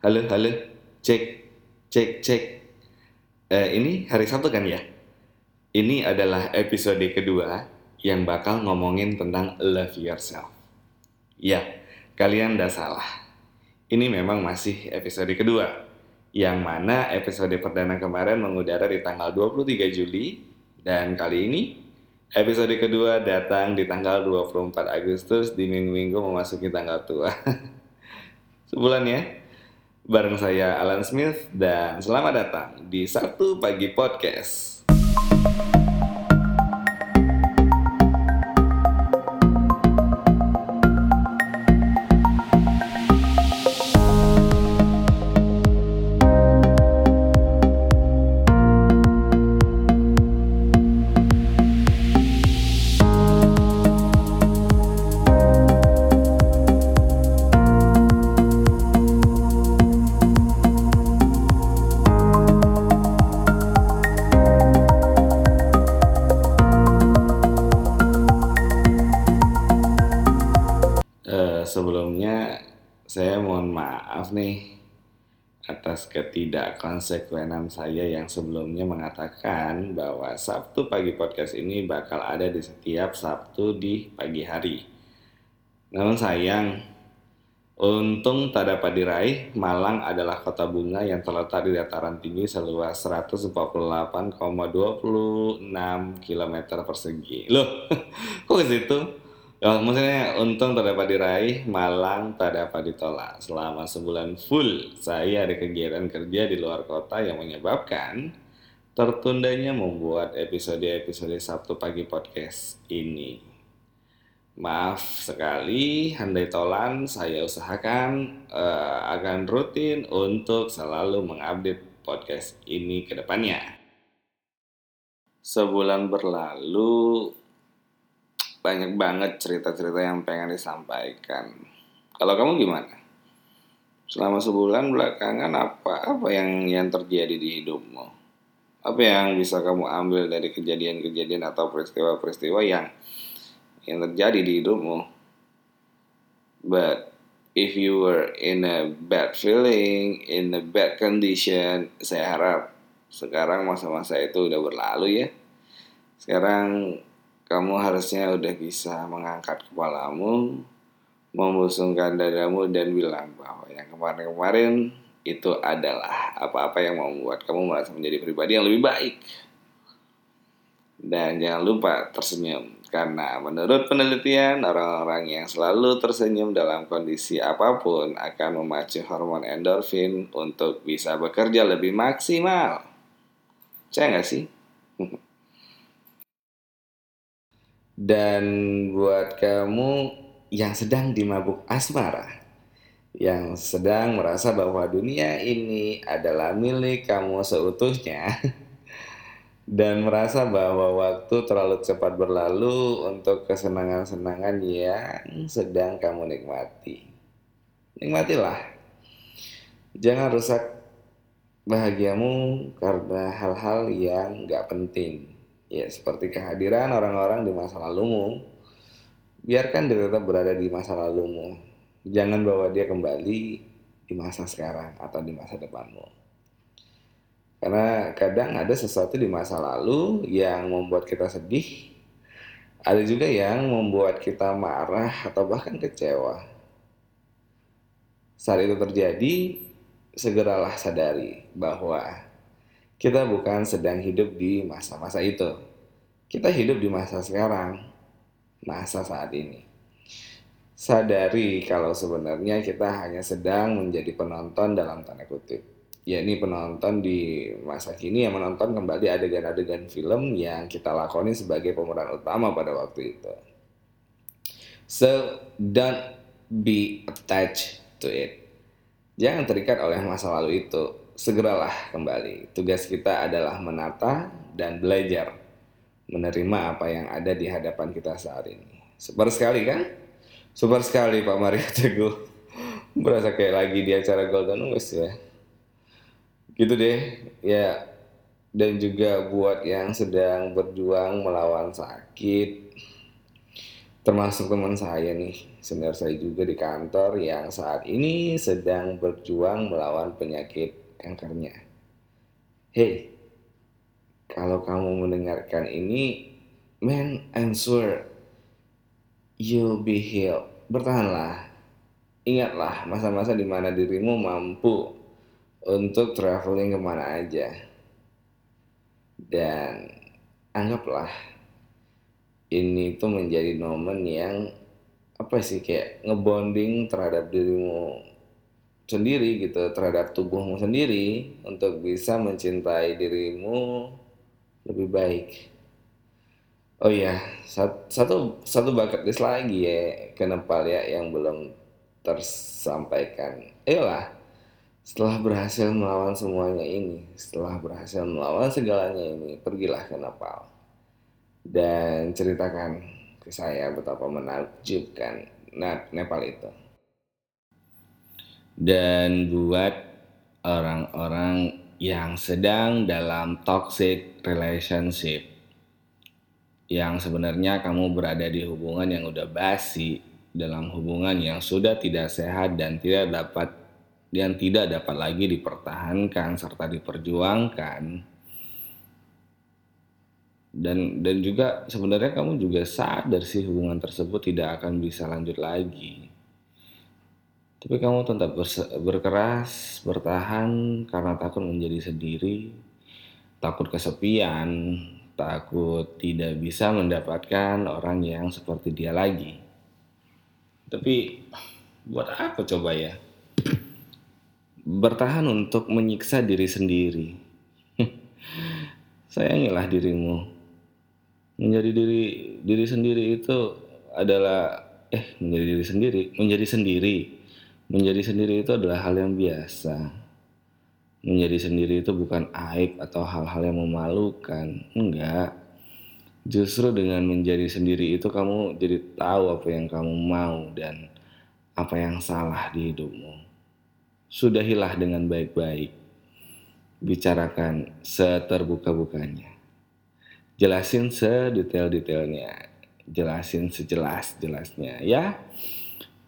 Halo, halo. Cek, cek, cek. Eh, ini hari Sabtu kan ya? Ini adalah episode kedua yang bakal ngomongin tentang love yourself. Ya, kalian udah salah. Ini memang masih episode kedua. Yang mana episode perdana kemarin mengudara di tanggal 23 Juli. Dan kali ini episode kedua datang di tanggal 24 Agustus di minggu-minggu memasuki tanggal tua. Sebulan ya bareng saya Alan Smith dan selamat datang di Sabtu Pagi Podcast. Saya mohon maaf nih atas ketidakkonsekuenan saya yang sebelumnya mengatakan bahwa Sabtu pagi podcast ini bakal ada di setiap Sabtu di pagi hari. Namun sayang, untung tak dapat diraih, Malang adalah kota bunga yang terletak di dataran tinggi seluas 148,26 km persegi. Loh, kok ke situ? Ya, maksudnya untung tak dapat diraih, malang tak dapat ditolak. Selama sebulan full, saya ada kegiatan kerja di luar kota yang menyebabkan tertundanya membuat episode-episode Sabtu Pagi Podcast ini. Maaf sekali, handai tolan, saya usahakan eh, akan rutin untuk selalu mengupdate podcast ini ke depannya. Sebulan berlalu, banyak banget cerita-cerita yang pengen disampaikan. Kalau kamu gimana? Selama sebulan belakangan apa apa yang yang terjadi di hidupmu? Apa yang bisa kamu ambil dari kejadian-kejadian atau peristiwa-peristiwa yang yang terjadi di hidupmu? But if you were in a bad feeling, in a bad condition, saya harap sekarang masa-masa itu udah berlalu ya. Sekarang kamu harusnya udah bisa mengangkat kepalamu, membusungkan dadamu dan bilang bahwa yang kemarin-kemarin itu adalah apa-apa yang membuat kamu merasa menjadi pribadi yang lebih baik. Dan jangan lupa tersenyum karena menurut penelitian orang-orang yang selalu tersenyum dalam kondisi apa pun akan memacu hormon endorfin untuk bisa bekerja lebih maksimal. Saya nggak sih? Dan buat kamu yang sedang dimabuk asmara, yang sedang merasa bahwa dunia ini adalah milik kamu seutuhnya, dan merasa bahwa waktu terlalu cepat berlalu untuk kesenangan-senangan yang sedang kamu nikmati. Nikmatilah. Jangan rusak bahagiamu karena hal-hal yang gak penting. Ya, seperti kehadiran orang-orang di masa lalumu. Biarkan dia tetap berada di masa lalumu. Jangan bawa dia kembali di masa sekarang atau di masa depanmu. Karena kadang ada sesuatu di masa lalu yang membuat kita sedih. Ada juga yang membuat kita marah atau bahkan kecewa. Saat itu terjadi, segeralah sadari bahwa kita bukan sedang hidup di masa-masa itu. Kita hidup di masa sekarang, masa saat ini. Sadari kalau sebenarnya kita hanya sedang menjadi penonton dalam tanda kutip. Ya ini penonton di masa kini yang menonton kembali adegan-adegan film yang kita lakoni sebagai pemeran utama pada waktu itu. So, don't be attached to it. Jangan terikat oleh masa lalu itu. Segeralah kembali. Tugas kita adalah menata dan belajar menerima apa yang ada di hadapan kita saat ini. Super sekali kan? Super sekali Pak Mario Teguh. Berasa kayak lagi di acara Golden West ya. Gitu deh. Ya. Dan juga buat yang sedang berjuang melawan sakit. termasuk teman saya nih, senior saya juga di kantor yang saat ini sedang berjuang melawan penyakit kankernya. Hey, kalau kamu mendengarkan ini, man, I'm sure you'll be healed. Bertahanlah. Ingatlah masa-masa di mana dirimu mampu untuk traveling ke mana aja. Dan anggaplah ini tuh menjadi momen yang apa sih kayak ngebonding terhadap dirimu sendiri gitu terhadap tubuhmu sendiri untuk bisa mencintai dirimu lebih baik. Oh iya, satu satu bucket list lagi ya ke Nepal ya yang belum tersampaikan. Ayolah, setelah berhasil melawan semuanya ini, setelah berhasil melawan segalanya ini, pergilah ke Nepal dan ceritakan ke saya betapa menakjubkan Nepal itu. Dan buat orang-orang yang sedang dalam toxic relationship, yang sebenarnya kamu berada di hubungan yang udah basi, dalam hubungan yang sudah tidak sehat dan tidak dapat yang tidak dapat lagi dipertahankan serta diperjuangkan. Dan dan juga sebenarnya kamu juga sadar sih hubungan tersebut tidak akan bisa lanjut lagi tapi kamu tetap berkeras bertahan karena takut menjadi sendiri takut kesepian takut tidak bisa mendapatkan orang yang seperti dia lagi tapi buat apa coba ya bertahan untuk menyiksa diri sendiri. Sayangilah dirimu. Menjadi diri diri sendiri itu adalah eh menjadi diri sendiri, menjadi sendiri. Menjadi sendiri itu adalah hal yang biasa. Menjadi sendiri itu bukan aib atau hal-hal yang memalukan. Enggak. Justru dengan menjadi sendiri itu kamu jadi tahu apa yang kamu mau dan apa yang salah di hidupmu sudahilah dengan baik-baik. Bicarakan seterbuka-bukanya. Jelasin sedetail-detailnya. Jelasin sejelas-jelasnya. Ya,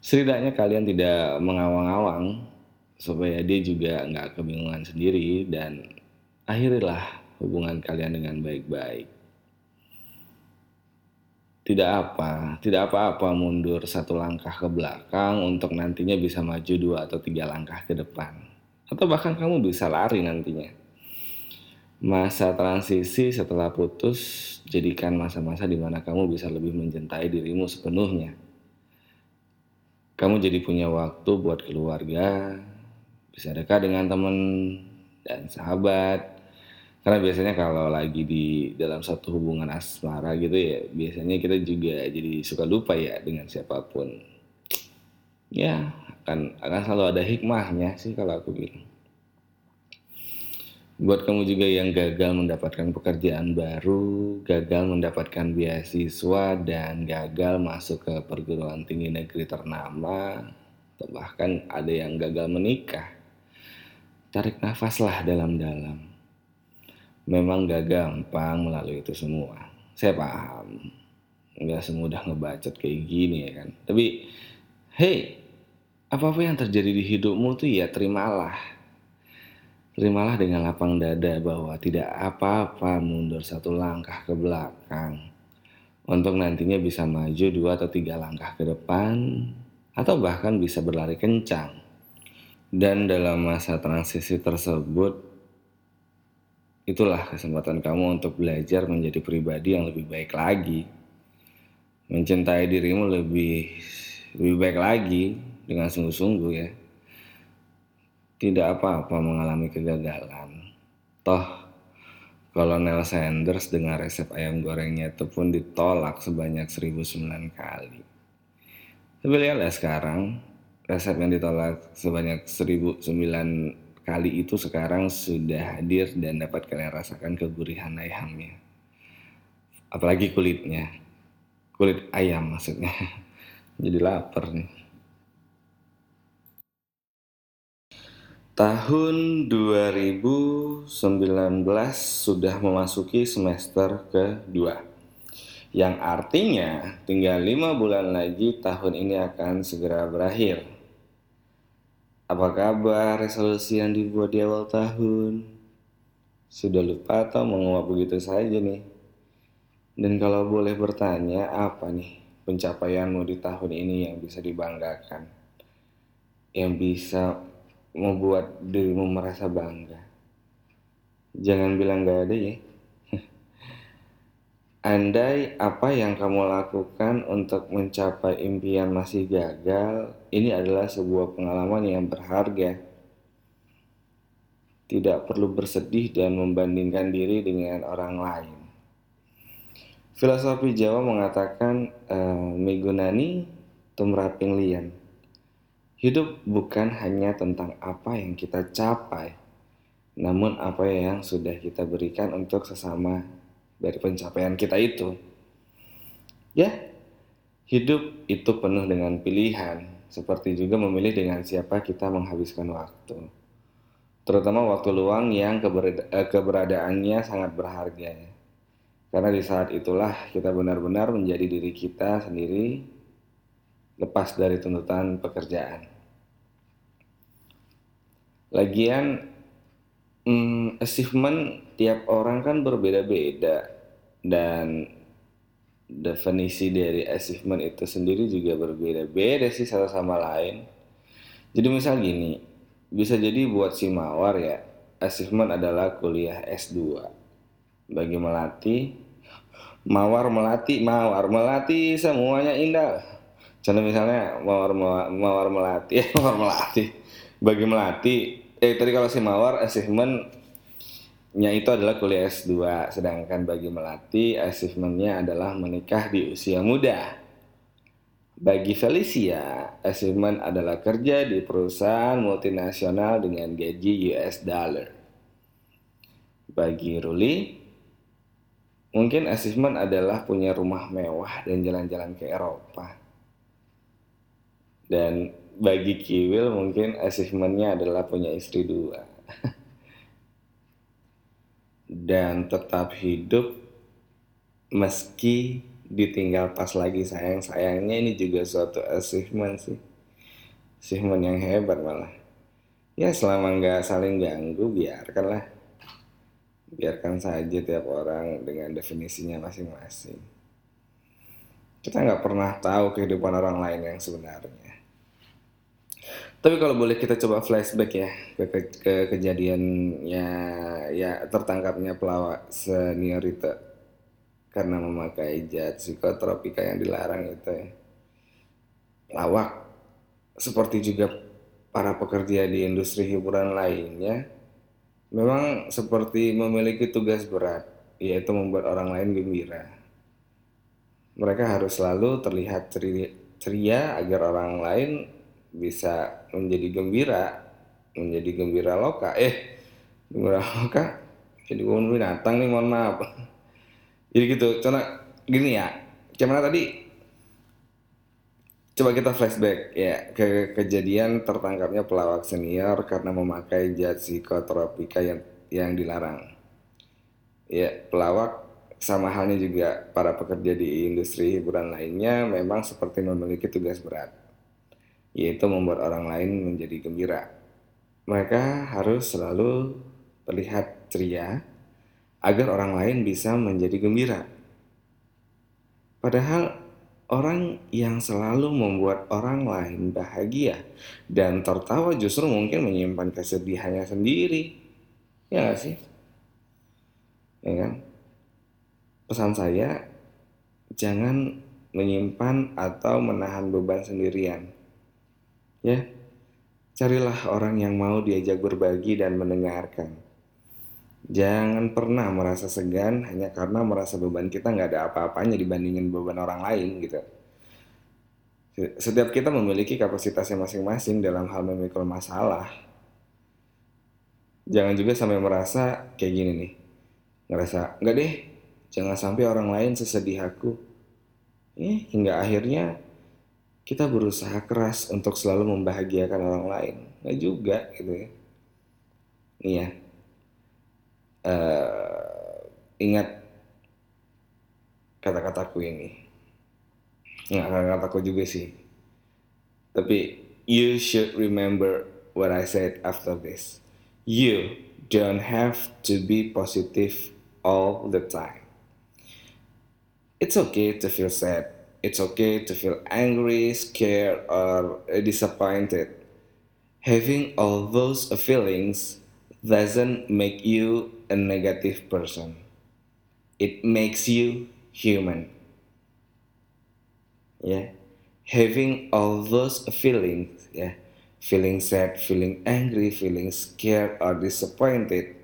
setidaknya kalian tidak mengawang-awang supaya dia juga nggak kebingungan sendiri dan akhirilah hubungan kalian dengan baik-baik tidak apa, tidak apa-apa mundur satu langkah ke belakang untuk nantinya bisa maju dua atau tiga langkah ke depan. Atau bahkan kamu bisa lari nantinya. Masa transisi setelah putus jadikan masa-masa di mana kamu bisa lebih mencintai dirimu sepenuhnya. Kamu jadi punya waktu buat keluarga, bisa dekat dengan teman dan sahabat, karena biasanya kalau lagi di dalam satu hubungan asmara gitu ya biasanya kita juga jadi suka lupa ya dengan siapa pun. Ya akan akan selalu ada hikmahnya sih kalau aku bilang buat kamu juga yang gagal mendapatkan pekerjaan baru, gagal mendapatkan beasiswa dan gagal masuk ke perguruan tinggi negeri ternama, bahkan ada yang gagal menikah. Tarik nafaslah dalam-dalam memang gak gampang melalui itu semua. Saya paham. Nggak semudah ngebacot kayak gini ya kan. Tapi, hey, apa-apa yang terjadi di hidupmu tuh ya terimalah. Terimalah dengan lapang dada bahwa tidak apa-apa mundur satu langkah ke belakang. Untuk nantinya bisa maju dua atau tiga langkah ke depan. Atau bahkan bisa berlari kencang. Dan dalam masa transisi tersebut, Itulah kesempatan kamu untuk belajar menjadi pribadi yang lebih baik lagi. Mencintai dirimu lebih lebih baik lagi dengan sungguh-sungguh ya. Tidak apa-apa mengalami kegagalan. Toh Kolonel Sanders dengan resep ayam gorengnya itu pun ditolak sebanyak 1009 kali. Tapi lihatlah sekarang, resep yang ditolak sebanyak 1009 kali itu sekarang sudah hadir dan dapat kalian rasakan kegurihan ayamnya. Apalagi kulitnya. Kulit ayam maksudnya. Jadi lapar nih. Tahun 2019 sudah memasuki semester kedua. Yang artinya tinggal lima bulan lagi tahun ini akan segera berakhir. Apa kabar resolusi yang dibuat di awal tahun? Sudah lupa atau menguap begitu saja nih? Dan kalau boleh bertanya, apa nih pencapaianmu di tahun ini yang bisa dibanggakan? Yang bisa membuat dirimu merasa bangga? Jangan bilang gak ada ya. Andai apa yang kamu lakukan untuk mencapai impian masih gagal, ini adalah sebuah pengalaman yang berharga. Tidak perlu bersedih dan membandingkan diri dengan orang lain. Filosofi Jawa mengatakan uh, Migunani lian. Hidup bukan hanya tentang apa yang kita capai, namun apa yang sudah kita berikan untuk sesama dari pencapaian kita itu. Ya, hidup itu penuh dengan pilihan, seperti juga memilih dengan siapa kita menghabiskan waktu. Terutama waktu luang yang eh, keberadaannya sangat berharga. Karena di saat itulah kita benar-benar menjadi diri kita sendiri lepas dari tuntutan pekerjaan. Lagian hmm, achievement tiap orang kan berbeda-beda dan definisi dari achievement itu sendiri juga berbeda-beda sih satu sama lain. Jadi misal gini, bisa jadi buat si Mawar ya, achievement adalah kuliah S2. Bagi Melati, Mawar Melati, Mawar Melati semuanya indah. Contoh misalnya Mawar Mawar Melati, Mawar Melati. Bagi Melati, eh tadi kalau si Mawar achievement nya itu adalah kuliah S2, sedangkan bagi Melati achievementnya adalah menikah di usia muda. Bagi Felicia, achievement adalah kerja di perusahaan multinasional dengan gaji US dollar. Bagi Ruli, mungkin achievement adalah punya rumah mewah dan jalan-jalan ke Eropa. Dan bagi Kiwil mungkin achievementnya adalah punya istri dua. dan tetap hidup meski ditinggal pas lagi sayang-sayangnya ini juga suatu achievement sih. Achievement yang hebat malah. Ya selama nggak saling ganggu biarkanlah. Biarkan saja tiap orang dengan definisinya masing-masing. Kita nggak pernah tahu kehidupan orang lain yang sebenarnya tapi kalau boleh kita coba flashback ya ke, ke, ke kejadiannya ya tertangkapnya pelawak senior itu karena memakai zat psikotropika yang dilarang itu ya. Lawak seperti juga para pekerja di industri hiburan lainnya memang seperti memiliki tugas berat yaitu membuat orang lain gembira. Mereka harus selalu terlihat ceria, ceria agar orang lain bisa menjadi gembira menjadi gembira loka. Eh gembira loka jadi kebun binatang nih mohon maaf. Jadi gitu karena gini ya gimana tadi coba kita flashback ya ke kejadian tertangkapnya pelawak senior karena memakai zat psikotropika yang yang dilarang. Ya pelawak sama halnya juga para pekerja di industri hiburan lainnya memang seperti memiliki tugas berat yaitu membuat orang lain menjadi gembira. Mereka harus selalu terlihat ceria agar orang lain bisa menjadi gembira. Padahal orang yang selalu membuat orang lain bahagia dan tertawa justru mungkin menyimpan kesedihannya sendiri. Ya gak sih? Ya kan? Pesan saya, jangan menyimpan atau menahan beban sendirian Ya, carilah orang yang mau diajak berbagi dan mendengarkan. Jangan pernah merasa segan hanya karena merasa beban kita nggak ada apa-apanya dibandingin beban orang lain gitu. Setiap kita memiliki kapasitasnya masing-masing dalam hal memikul masalah. Jangan juga sampai merasa kayak gini nih. Ngerasa, nggak deh, jangan sampai orang lain sesedih aku. Eh, hingga akhirnya kita berusaha keras untuk selalu membahagiakan orang lain nggak juga gitu ya nih ya uh, ingat kata-kataku ini. Nggak kata-kataku juga sih. Tapi you should remember what I said after this. You don't have to be positive all the time. It's okay to feel sad. It's okay to feel angry, scared, or disappointed. Having all those feelings doesn't make you a negative person. It makes you human. Yeah. Having all those feelings, yeah, feeling sad, feeling angry, feeling scared or disappointed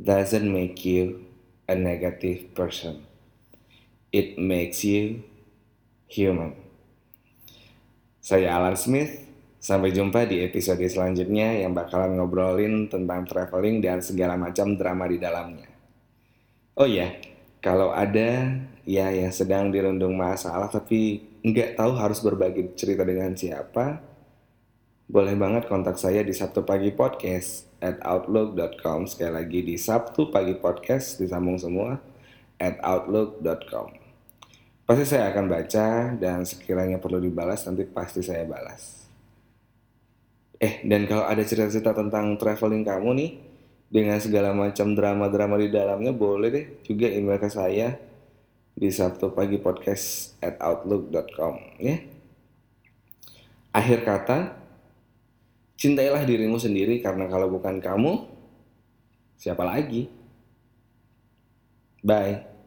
doesn't make you a negative person. It makes you human. Saya Alan Smith. Sampai jumpa di episode selanjutnya yang bakalan ngobrolin tentang traveling dan segala macam drama di dalamnya. Oh iya, kalau ada ya yang sedang dirundung masalah tapi nggak tahu harus berbagi cerita dengan siapa, boleh banget kontak saya di Sabtu Pagi Podcast at outlook.com. Sekali lagi di Sabtu Pagi Podcast disambung semua at outlook.com. Pasti saya akan baca dan sekiranya perlu dibalas nanti pasti saya balas. Eh, dan kalau ada cerita-cerita tentang traveling kamu nih, dengan segala macam drama-drama di dalamnya, boleh deh juga email ke saya di Sabtu Pagi Podcast at outlook.com ya. Akhir kata, cintailah dirimu sendiri karena kalau bukan kamu, siapa lagi? Bye.